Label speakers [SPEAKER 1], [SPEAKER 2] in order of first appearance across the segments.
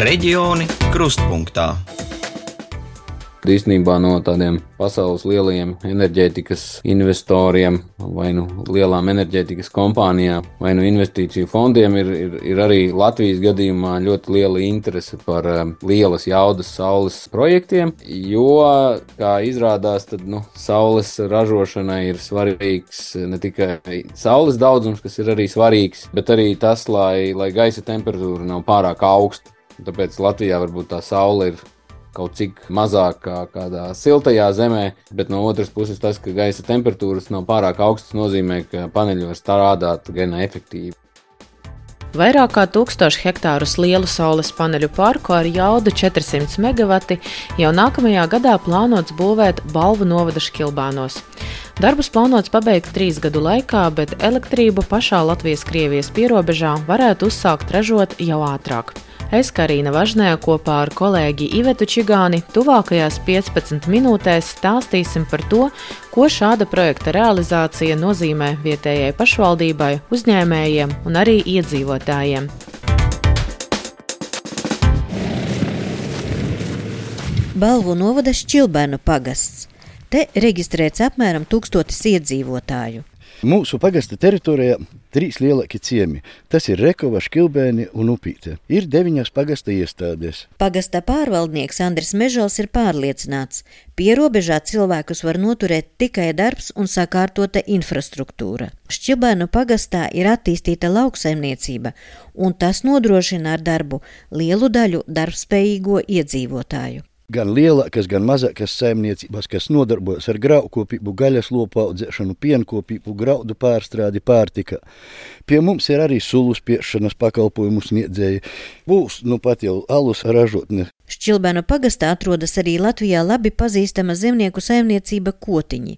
[SPEAKER 1] Reģioni krustpunktā.
[SPEAKER 2] Īstenībā no tādiem pasaules lielajiem enerģētikas investoriem vai nu lielām enerģētikas kompānijām vai nu investīciju fondiem ir, ir, ir arī Latvijas gadījumā ļoti liela interese par um, lielas jaudas saules projektiem, jo, kā izrādās, tad nu, saules ražošanai ir svarīgs ne tikai saules daudzums, kas ir arī svarīgs, bet arī tas, lai, lai gaisa temperatūra nav pārāk augsta. Tāpēc Latvijā varbūt tā saule ir kaut cik mazāk kā kādā siltajā zemē, bet no otras puses tas, ka gaisa temperatūras nav pārāk augstas, nozīmē, ka paneļi var strādāt gan efektīvi.
[SPEAKER 3] Vairāk kā 1000 hektārus lielu saules paneļu parku ar jaudu 400 MW jau nākamajā gadā plānots būvēt Balvu novada Škilbānos. Darbus plānots pabeigt trīs gadu laikā, bet elektrību pašā Latvijas-Krievijas pierobežā varētu uzsākt ražot jau ātrāk. Es, Karina Važnē, kopā ar kolēģi Ivetu Čigāni, tuvākajās 15 minūtēs stāstīsim par to, ko šāda projekta realizācija nozīmē vietējai pašvaldībai, uzņēmējiem un arī iedzīvotājiem.
[SPEAKER 4] Balvu novada Šķilbēnu pagasts. Te reģistrēts apmēram tūkstotis iedzīvotāju.
[SPEAKER 5] Mūsu pagasta teritorijā trīs lielākie ciemi. Tas ir Rekova, Škilbēni un Upīte. Ir deviņas pagasta iestādes.
[SPEAKER 4] Pagasta pārvaldnieks Andris Mežals ir pārliecināts, pierobežā cilvēkus var noturēt tikai darbs un sakārtota infrastruktūra. Šķibēnu pagastā ir attīstīta lauksaimniecība, un tas nodrošina ar darbu lielu daļu darbspējīgo iedzīvotāju
[SPEAKER 5] gan lielākas, gan mazākas saimniecības, kas nodarbojas ar graukopību, gaļas lopu audzēšanu, pienkopību, graudu pārstrādi, pārtika. Pie mums ir arī sulu spiešanas pakalpojumu sniedzēji. Būs nu pat jau alus ražotne.
[SPEAKER 4] Šķilbēnu pagastā atrodas arī Latvijā labi pazīstama zemnieku saimniecība Kotiņi,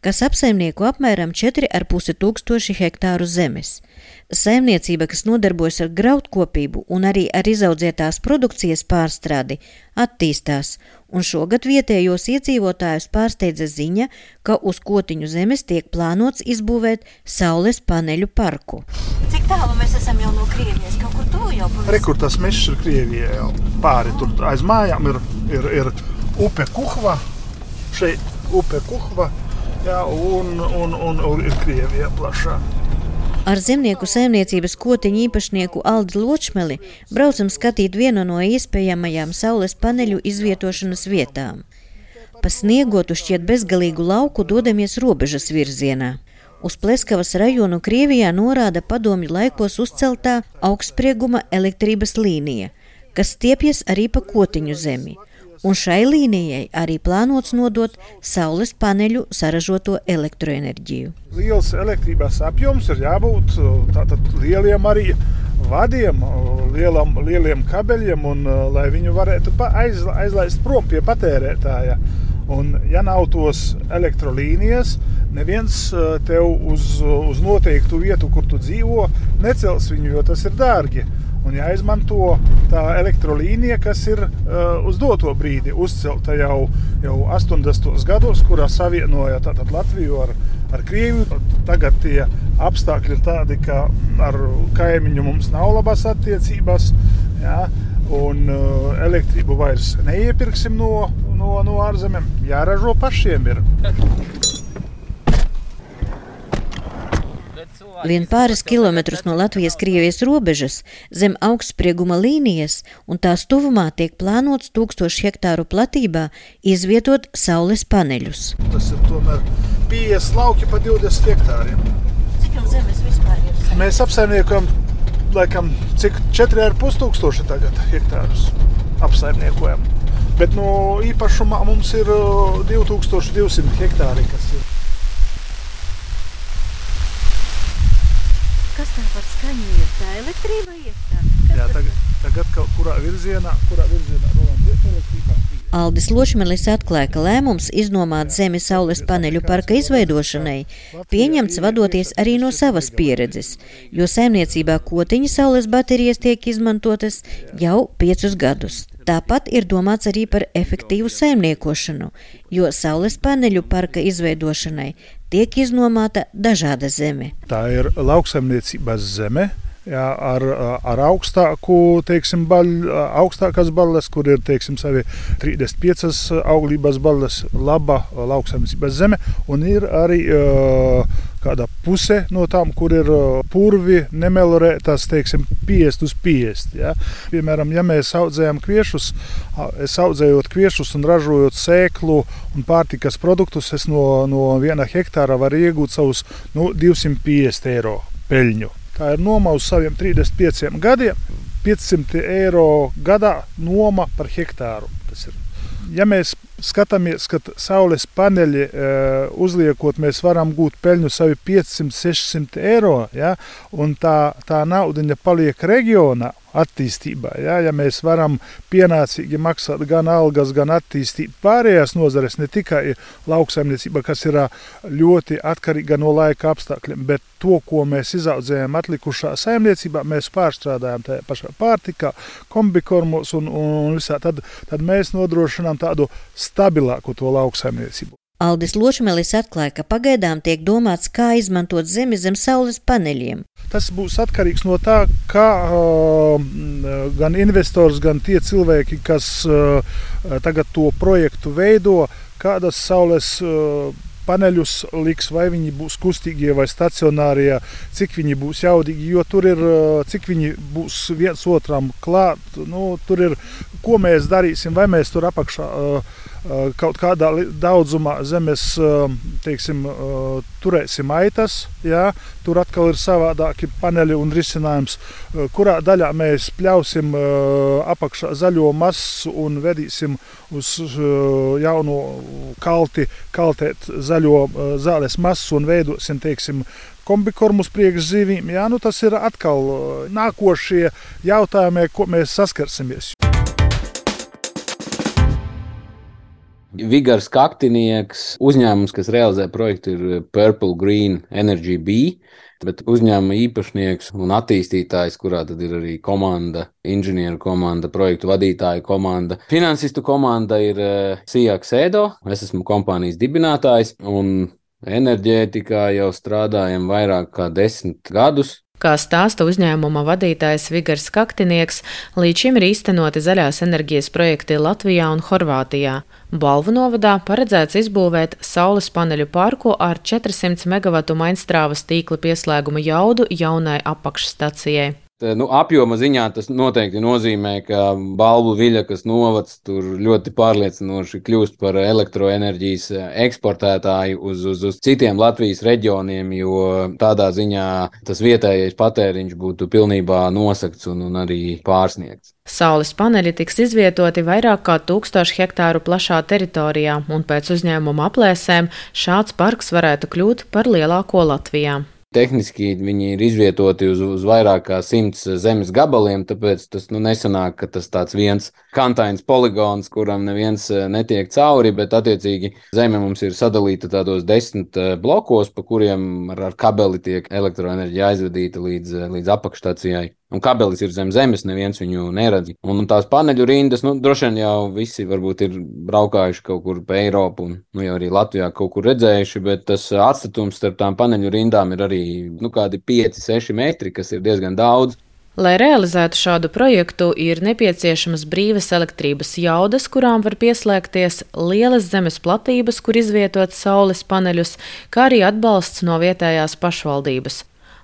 [SPEAKER 4] kas apsaimnieko apmēram 4,5 tūkstoši hektāru zemes. Saimniecība, kas nodarbojas ar graudkopību un arī ar izaudzētās produkcijas pārstrādi, attīstās, un šogad vietējos iedzīvotājus pārsteidza ziņa, ka uz kotiņu zemes tiek plānots izbūvēt saules paneļu parku.
[SPEAKER 6] Cik tālu mēs esam jau no Krievijas? Kaut kur tuvu jau pavisam?
[SPEAKER 7] Rekur tas mežs ir Krievijā jau pāri. Tur aiz mājām ir, ir, ir upe Kuhva, šeit upe Kuhva, jā, un, un, un, un ir Krievija plašā.
[SPEAKER 4] Ar zemnieku saimniecības kotiņu īpašnieku Aldi Ločmeli braucam skatīt vienu no iespējamajām saules paneļu izvietošanas vietām. Pa sniegotu šķiet bezgalīgu lauku dodamies robežas virzienā. Uz Pleskavas rajonu Krievijā norāda padomju laikos uzceltā augstsprieguma elektrības līnija, kas stiepjas arī pa kotiņu zemi un šai līnijai arī plānots nodot saules paneļu saražoto elektroenerģiju.
[SPEAKER 7] Liels elektrības apjoms ir jābūt lieliem arī vadiem, lielam, lieliem kabeļiem, un lai viņu varētu aiz, aizlaist prom pie patērētāja. Un, ja nav tos elektrolīnijas, neviens tev uz, uz noteiktu vietu, kur tu dzīvo, necels viņu, jo tas ir dārgi un jāizmanto tā elektrolīnija, kas ir uh, uz doto brīdi uzcelta jau, jau 80. gados, kurā savienoja tātad, Latviju ar, ar Krieviju. Tagad tie apstākļi ir tādi, ka ar kaimiņu mums nav labas attiecības. Jā, un uh, elektrību vairs neiepirksim no, no, no ārzemēm. Jāražo pašiem. Ir.
[SPEAKER 4] Vien pāris kilometrus no Latvijas-Krievijas robežas, zem augstsprieguma līnijas, un tās tuvumā tiek plānots tūkstošu hektāru platībā izvietot saules paneļus.
[SPEAKER 7] Tas ir tomēr 50 lauki pa 20 hektāriem.
[SPEAKER 6] Cik jau zemes vispār ir?
[SPEAKER 7] Mēs apsaimniekojam laikam cik 4,5 tūkstoši tagad hektārus apsaimniekojam. Bet no īpašumā mums ir 2200 hektāri, kas ir.
[SPEAKER 6] Kas tā par skaņu ir? Tā elektrība iestā?
[SPEAKER 7] Jā, tagad, tagad kurā virzienā, kurā virzienā rolam elektrībā.
[SPEAKER 4] Aldis Lošmelis atklāja, ka lēmums iznomāt zemi saules paneļu parka izveidošanai pieņemts vadoties arī no savas pieredzes, jo saimniecībā kotiņa saules baterijas tiek izmantotas jau piecus gadus. Tāpat ir domāts arī par efektīvu saimniekošanu, jo saules paneļu parka izveidošanai tiek iznomāta dažāda zeme.
[SPEAKER 7] Tā ir lauksaimniecības zeme, jā, ar, ar augstāku, teiksim, baļ, augstākās balles, kur ir teiksim, 35 auglības balles, laba lauksaimniecības zeme, un ir arī uh, kāda puse no tām, kur ir purvi, nemelorētas, teiksim, 50 uz 50. Ja? Piemēram, ja mēs audzējam kviešus, es audzējot kviešus un ražojot sēklu un pārtikas produktus, es no, no viena hektāra varu iegūt savus nu, 250 eiro peļņu. Tā ir noma uz saviem 35 gadiem. 500 eiro gadā noma par hektāru. Ja mēs skatāmies, ka saules paneļi uzliekot, mēs varam gūt peļņu savi 500-600 eiro, ja, un tā, tā nauda paliek reģionā attīstībā. Ja, ja mēs varam pienācīgi maksāt gan algas, gan attīstīt pārējās nozares, ne tikai lauksaimniecība, kas ir ļoti atkarīga no laika apstākļiem, bet to, ko mēs izaudzējam atlikušā saimniecībā, mēs pārstrādājam tajā pašā pārtikā, kombikormos un, un visā, tad, tad mēs nodrošinām tādu stabilāku to lauksaimniecību.
[SPEAKER 4] Aldis Ločmelis atklāja, ka pagaidām tiek domāts, kā izmantot zemi zem saules paneļiem.
[SPEAKER 7] Tas būs atkarīgs no tā, kā uh, gan investors, gan tie cilvēki, kas uh, tagad to projektu veido, kādas saules uh, paneļus liks, vai viņi būs kustīgie vai stacionārie, cik viņi būs jaudīgi, jo tur ir, cik viņi būs viens otram klāt, nu, tur ir, ko mēs darīsim, vai mēs tur apakšā uh, kaut kādā daudzumā zemes eh, teiksim, eh, turēsim aitas. Jā, tur atkal ir savādāki paneļi un risinājums, kurā daļā mēs pļausim apakšā zaļo masu un vedīsim uz jauno kalti, kaltēt zaļo zāles masu un veidosim, teiksim, kombikormus priekšzīvīm. Jā, nu tas ir atkal nākošie jautājumi, ko mēs saskarsimies.
[SPEAKER 2] Vigars Kaktinieks, uzņēmums, kas realizē projektu, ir Purple Green Energy B. Bet uzņēmuma īpašnieks un attīstītājs, kurā tad ir arī komanda, inženieru komanda, projektu vadītāja komanda, finansistu komanda, ir eh, Sijaks Edo. Es esmu kompānijas dibinātājs un enerģētikā jau strādājam vairāk kā desmit gadus.
[SPEAKER 3] Kā stāsta uzņēmuma vadītājs Vigars Kaktinieks, līdz šim ir īstenoti zaļās enerģijas projekti Latvijā un Horvātijā. Balvu novadā paredzēts izbūvēt saules paneļu parku ar 400 MW mainstrāvas tīkla pieslēguma jaudu jaunai apakšstacijai.
[SPEAKER 2] Nu, apjoma ziņā tas noteikti nozīmē, ka Balbu Viļakas novads tur ļoti pārliecinoši kļūst par elektroenerģijas eksportētāju uz, uz, uz citiem Latvijas reģioniem, jo tādā ziņā tas vietējais patēriņš būtu pilnībā nosakts un, un arī pārsniegts.
[SPEAKER 3] Saules paneļi tiks izvietoti vairāk kā tūkstošu hektāru plašā teritorijā, un pēc uzņēmuma aplēsēm šāds parks varētu kļūt par lielāko Latvijā.
[SPEAKER 2] Tehniski viņi ir izvietoti uz, uz vairāk kā simts zemes gabaliem, tāpēc tas nu, nesanāk, ka tas tāds viens kantains poligons, kuram neviens eh, netiek cauri, bet attiecīgi zeme mums ir sadalīta tādos desmit eh, blokos, pa kuriem ar, ar kabeli tiek elektroenerģija aizvedīta līdz, eh, līdz apakšstacijai. Un kabelis ir zem zemes, neviens viņu neredz. Un tās paneļu rindas, nu, droši vien jau visi varbūt ir braukājuši kaut kur pa Eiropu, un nu, jau arī Latvijā kaut kur redzējuši, bet tas atstatums starp tām paneļu rindām ir arī nu, kādi 5-6 metri, kas ir diezgan daudz.
[SPEAKER 3] Lai realizētu šādu projektu, ir nepieciešamas brīvas elektrības jaudas, kurām var pieslēgties lielas zemes platības, kur izvietot saules paneļus, kā arī atbalsts no vietējās pašvaldības.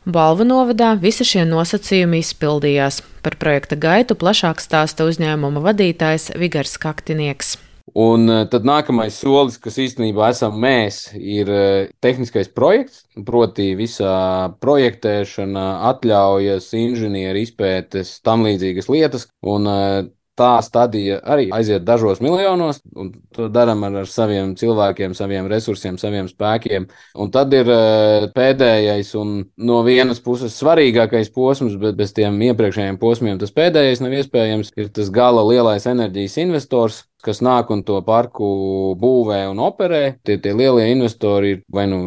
[SPEAKER 3] Balvu novadā visi šie nosacījumi izpildījās. Par projekta gaitu plašāk stāsta uzņēmuma vadītājs Vigars Kaktinieks.
[SPEAKER 2] Un eh, tad nākamais solis, kas īstenībā esam mēs, ir eh, tehniskais projekts, proti, visā projektēšana, atļaujas, inženieru izpētes, tam līdzīgas lietas. Un eh, tā stadija arī aiziet dažos miljonos, un to darām ar, ar saviem cilvēkiem, saviem resursiem, saviem spēkiem. Un tad ir pēdējais un no vienas puses svarīgākais posms, bet bez tiem iepriekšējiem posmiem tas pēdējais nav iespējams, ir tas gala lielais enerģijas investors, kas nāk un to parku būvē un operē. Tie, tie lielie investori ir vai nu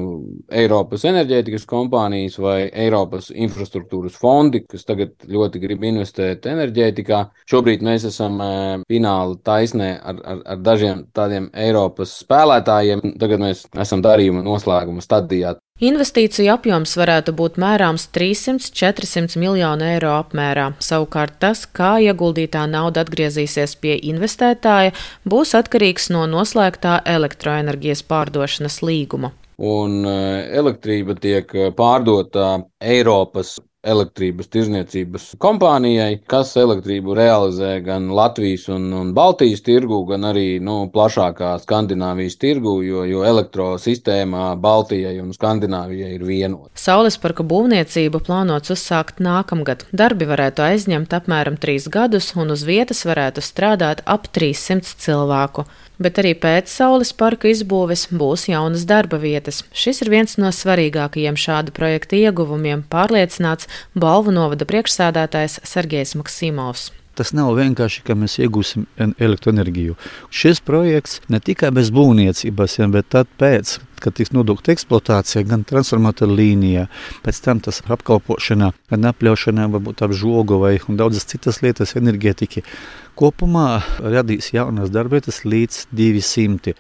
[SPEAKER 2] Eiropas enerģētikas kompānijas vai Eiropas infrastruktūras fondi, kas tagad ļoti grib investēt enerģētikā. Šobrīd mēs esam e, fināla taisnē ar, ar, ar dažiem tādiem Eiropas spēlētājiem. Tagad mēs esam darījuma noslēguma stadijā.
[SPEAKER 3] Investīciju apjoms varētu būt mērāms 300-400 miljonu eiro apmērā. Savukārt tas, kā ieguldītā nauda atgriezīsies pie investētāja, būs atkarīgs no noslēgtā elektroenerģijas pārdošanas līguma.
[SPEAKER 2] Un eh, elektrība tiek pārdota Eiropas elektrības tirzniecības kompānijai, kas elektrību realizē gan Latvijas un, un Baltijas tirgu, gan arī nu, plašākā Skandināvijas tirgu, jo, jo elektrosistēmā Baltijai un Skandināvijai ir vienota.
[SPEAKER 3] Saules parka būvniecību plānots uzsākt nākamgad. Darbi varētu aizņemt apmēram trīs gadus, un uz vietas varētu strādāt ap 300 cilvēku bet arī pēc Saules parka izbūves būs jaunas darba vietas. Šis ir viens no svarīgākajiem šāda projekta ieguvumiem, pārliecināts balvu novada priekšsādātājs Sergejs Maksimovs.
[SPEAKER 8] Tas nav vienkārši, ka mēs iegūsim elektroenerģiju. Šis projekts ne tikai bez būvniecības, bet tad pēc, kad tiks nodokta eksploatācija, gan transformatora līnijā, pēc tam tas apkalpošanā, gan apļaušanā, varbūt ap žogu vai daudzas citas lietas enerģētiki. Kopumā radīs jaunas darbvietas līdz 200.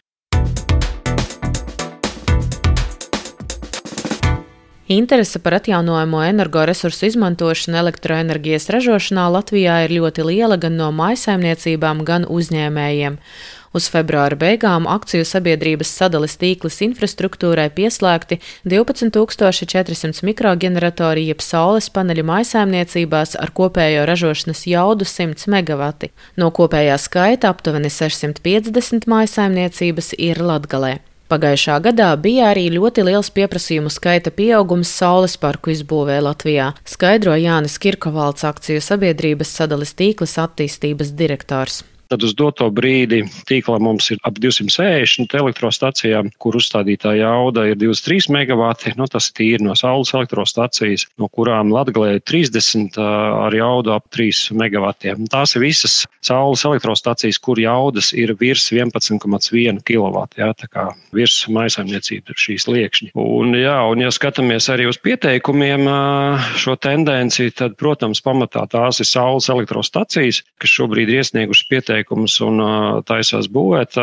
[SPEAKER 3] Interese par atjaunojamo energoresursu izmantošanu elektroenerģijas ražošanā Latvijā ir ļoti liela gan no maisaimniecībām, gan uzņēmējiem. Uz februāra beigām akciju sabiedrības sadales tīklas infrastruktūrai pieslēgti 12400 mikroģeneratori jeb saules paneļu maisaimniecībās ar kopējo ražošanas jaudu 100 MW. No kopējā skaita aptuveni 650 maisaimniecības ir Latgalē. Pagājušā gadā bija arī ļoti liels pieprasījumu skaita pieaugums saules parku izbūvē Latvijā, skaidro Jānis Kirkovalds akciju sabiedrības sadales tīklas attīstības direktors.
[SPEAKER 9] Tad uz doto brīdi tīklā mums ir ap 260 elektrostacijām, kur uzstādītā jauda ir 23 MW. Nu, tas ir tīri no saules elektrostacijas, no kurām Latvijā ir 30 ar jaudu ap 3 MW. Tās ir visas saules elektrostacijas, kur jaudas ir virs 11,1 kW. Jā, tā kā virs maisaimniecības šīs liekšņi. Un, jā, un ja skatāmies arī uz pieteikumiem šo tendenci, tad, protams, pamatā tās ir saules elektrostacijas, kas šobrīd ir iesniegušas pieteikumus pieteikumus un taisās būvēt.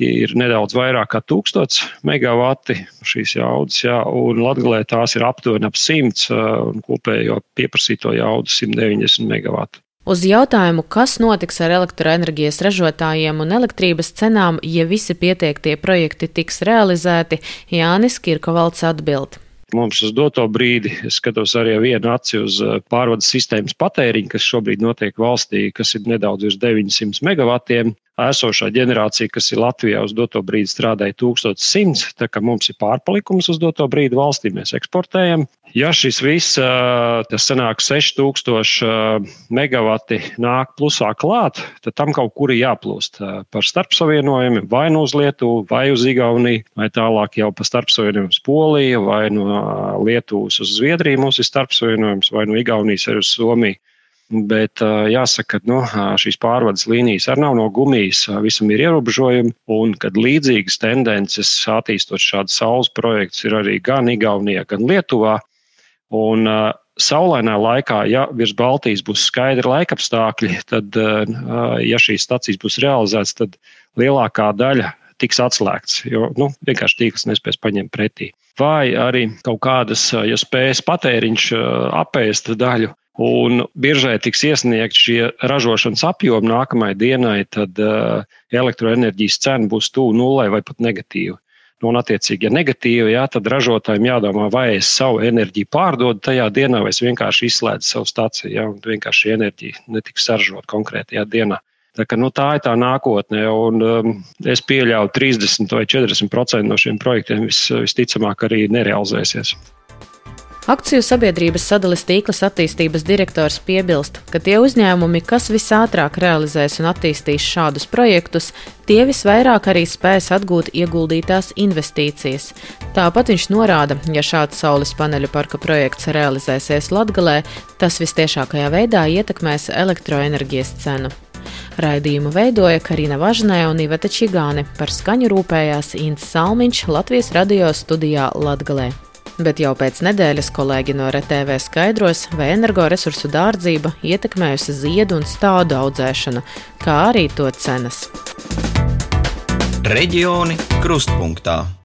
[SPEAKER 9] Ir nedaudz vairāk kā 1000 megawati šīs jaudas, jā, un Latgalē tās ir aptuveni ap 100 un kopējo pieprasīto jaudu 190 megawatu.
[SPEAKER 3] Uz jautājumu, kas notiks ar elektroenerģijas ražotājiem un elektrības cenām, ja visi pieteiktie projekti tiks realizēti, Jānis Kirkovalds atbild.
[SPEAKER 9] Mums uz doto brīdi es skatos arī vienu aci uz eh, pārvades sistēmas patēriņu, kas šobrīd notiek valstī, kas ir nedaudz virs 900 megavatiem esošā ģenerācija, kas ir Latvijā uz doto brīdi strādāja 1100, tā kā mums ir pārpalikums uz doto brīdi valstī, mēs eksportējam. Ja šis viss, tas sanāk 6000 megawati nāk plusā klāt, tad tam kaut kur ir jāplūst par starpsavienojumiem, vai nu uz Lietuvu, vai uz Igauniju, vai tālāk jau pa starpsavienojumu uz Poliju, vai no Lietuvas uz Zviedriju mums ir starpsavienojums, vai no Igaunijas arī uz Somiju. Bet jāsaka, ka nu, šīs pārvades līnijas arī nav no gumijas, visam ir ierobežojumi. Un kad līdzīgas tendences attīstot šādu saules projektus ir arī gan Igaunijā, gan Lietuvā. Un, Saulainā laikā, ja virs Baltijas būs skaidri laikapstākļi, tad, ja šīs stacijas būs realizētas, tad lielākā daļa tiks atslēgts, jo nu, vienkārši tīkls nespēs paņemt pretī. Vai arī kaut kādas, ja spējas patēriņš apēst daļu un biržai tiks iesniegt šie ražošanas apjomi nākamajai dienai, tad uh, elektroenerģijas cena būs tuvu nulai vai pat negatīva. Nu, un, attiecīgi, ja negatīvi, jā, tad ražotājiem jādomā, vai es savu enerģiju pārdodu tajā dienā, vai es vienkārši izslēdzu savu stāciju, jā, un vienkārši enerģija netiks saržot konkrētajā dienā. Tā, ka, nu, tā ir tā nākotne, un um, es pieļauju, 30 vai 40% no šiem projektiem vis, visticamāk arī nerealizēsies.
[SPEAKER 3] Akciju sabiedrības sadales tīklas attīstības direktors piebilst, ka tie uzņēmumi, kas visātrāk realizēs un attīstīs šādus projektus, tie visvairāk arī spēs atgūt ieguldītās investīcijas. Tāpat viņš norāda, ja šāds saules paneļu parka projekts realizēsies Latgalē, tas vistiešākajā veidā ietekmēs elektroenerģijas cenu. Raidījumu veidoja Karina Važnē un Iveta Čigāne, par skaņu rūpējās Ints Salmiņš Latvijas radio studijā Latgalē bet jau pēc nedēļas kolēģi no RTV skaidros, vai energoresursu dārdzība ietekmējusi ziedu un stādu audzēšanu, kā arī to cenas.
[SPEAKER 1] Reģioni krustpunktā.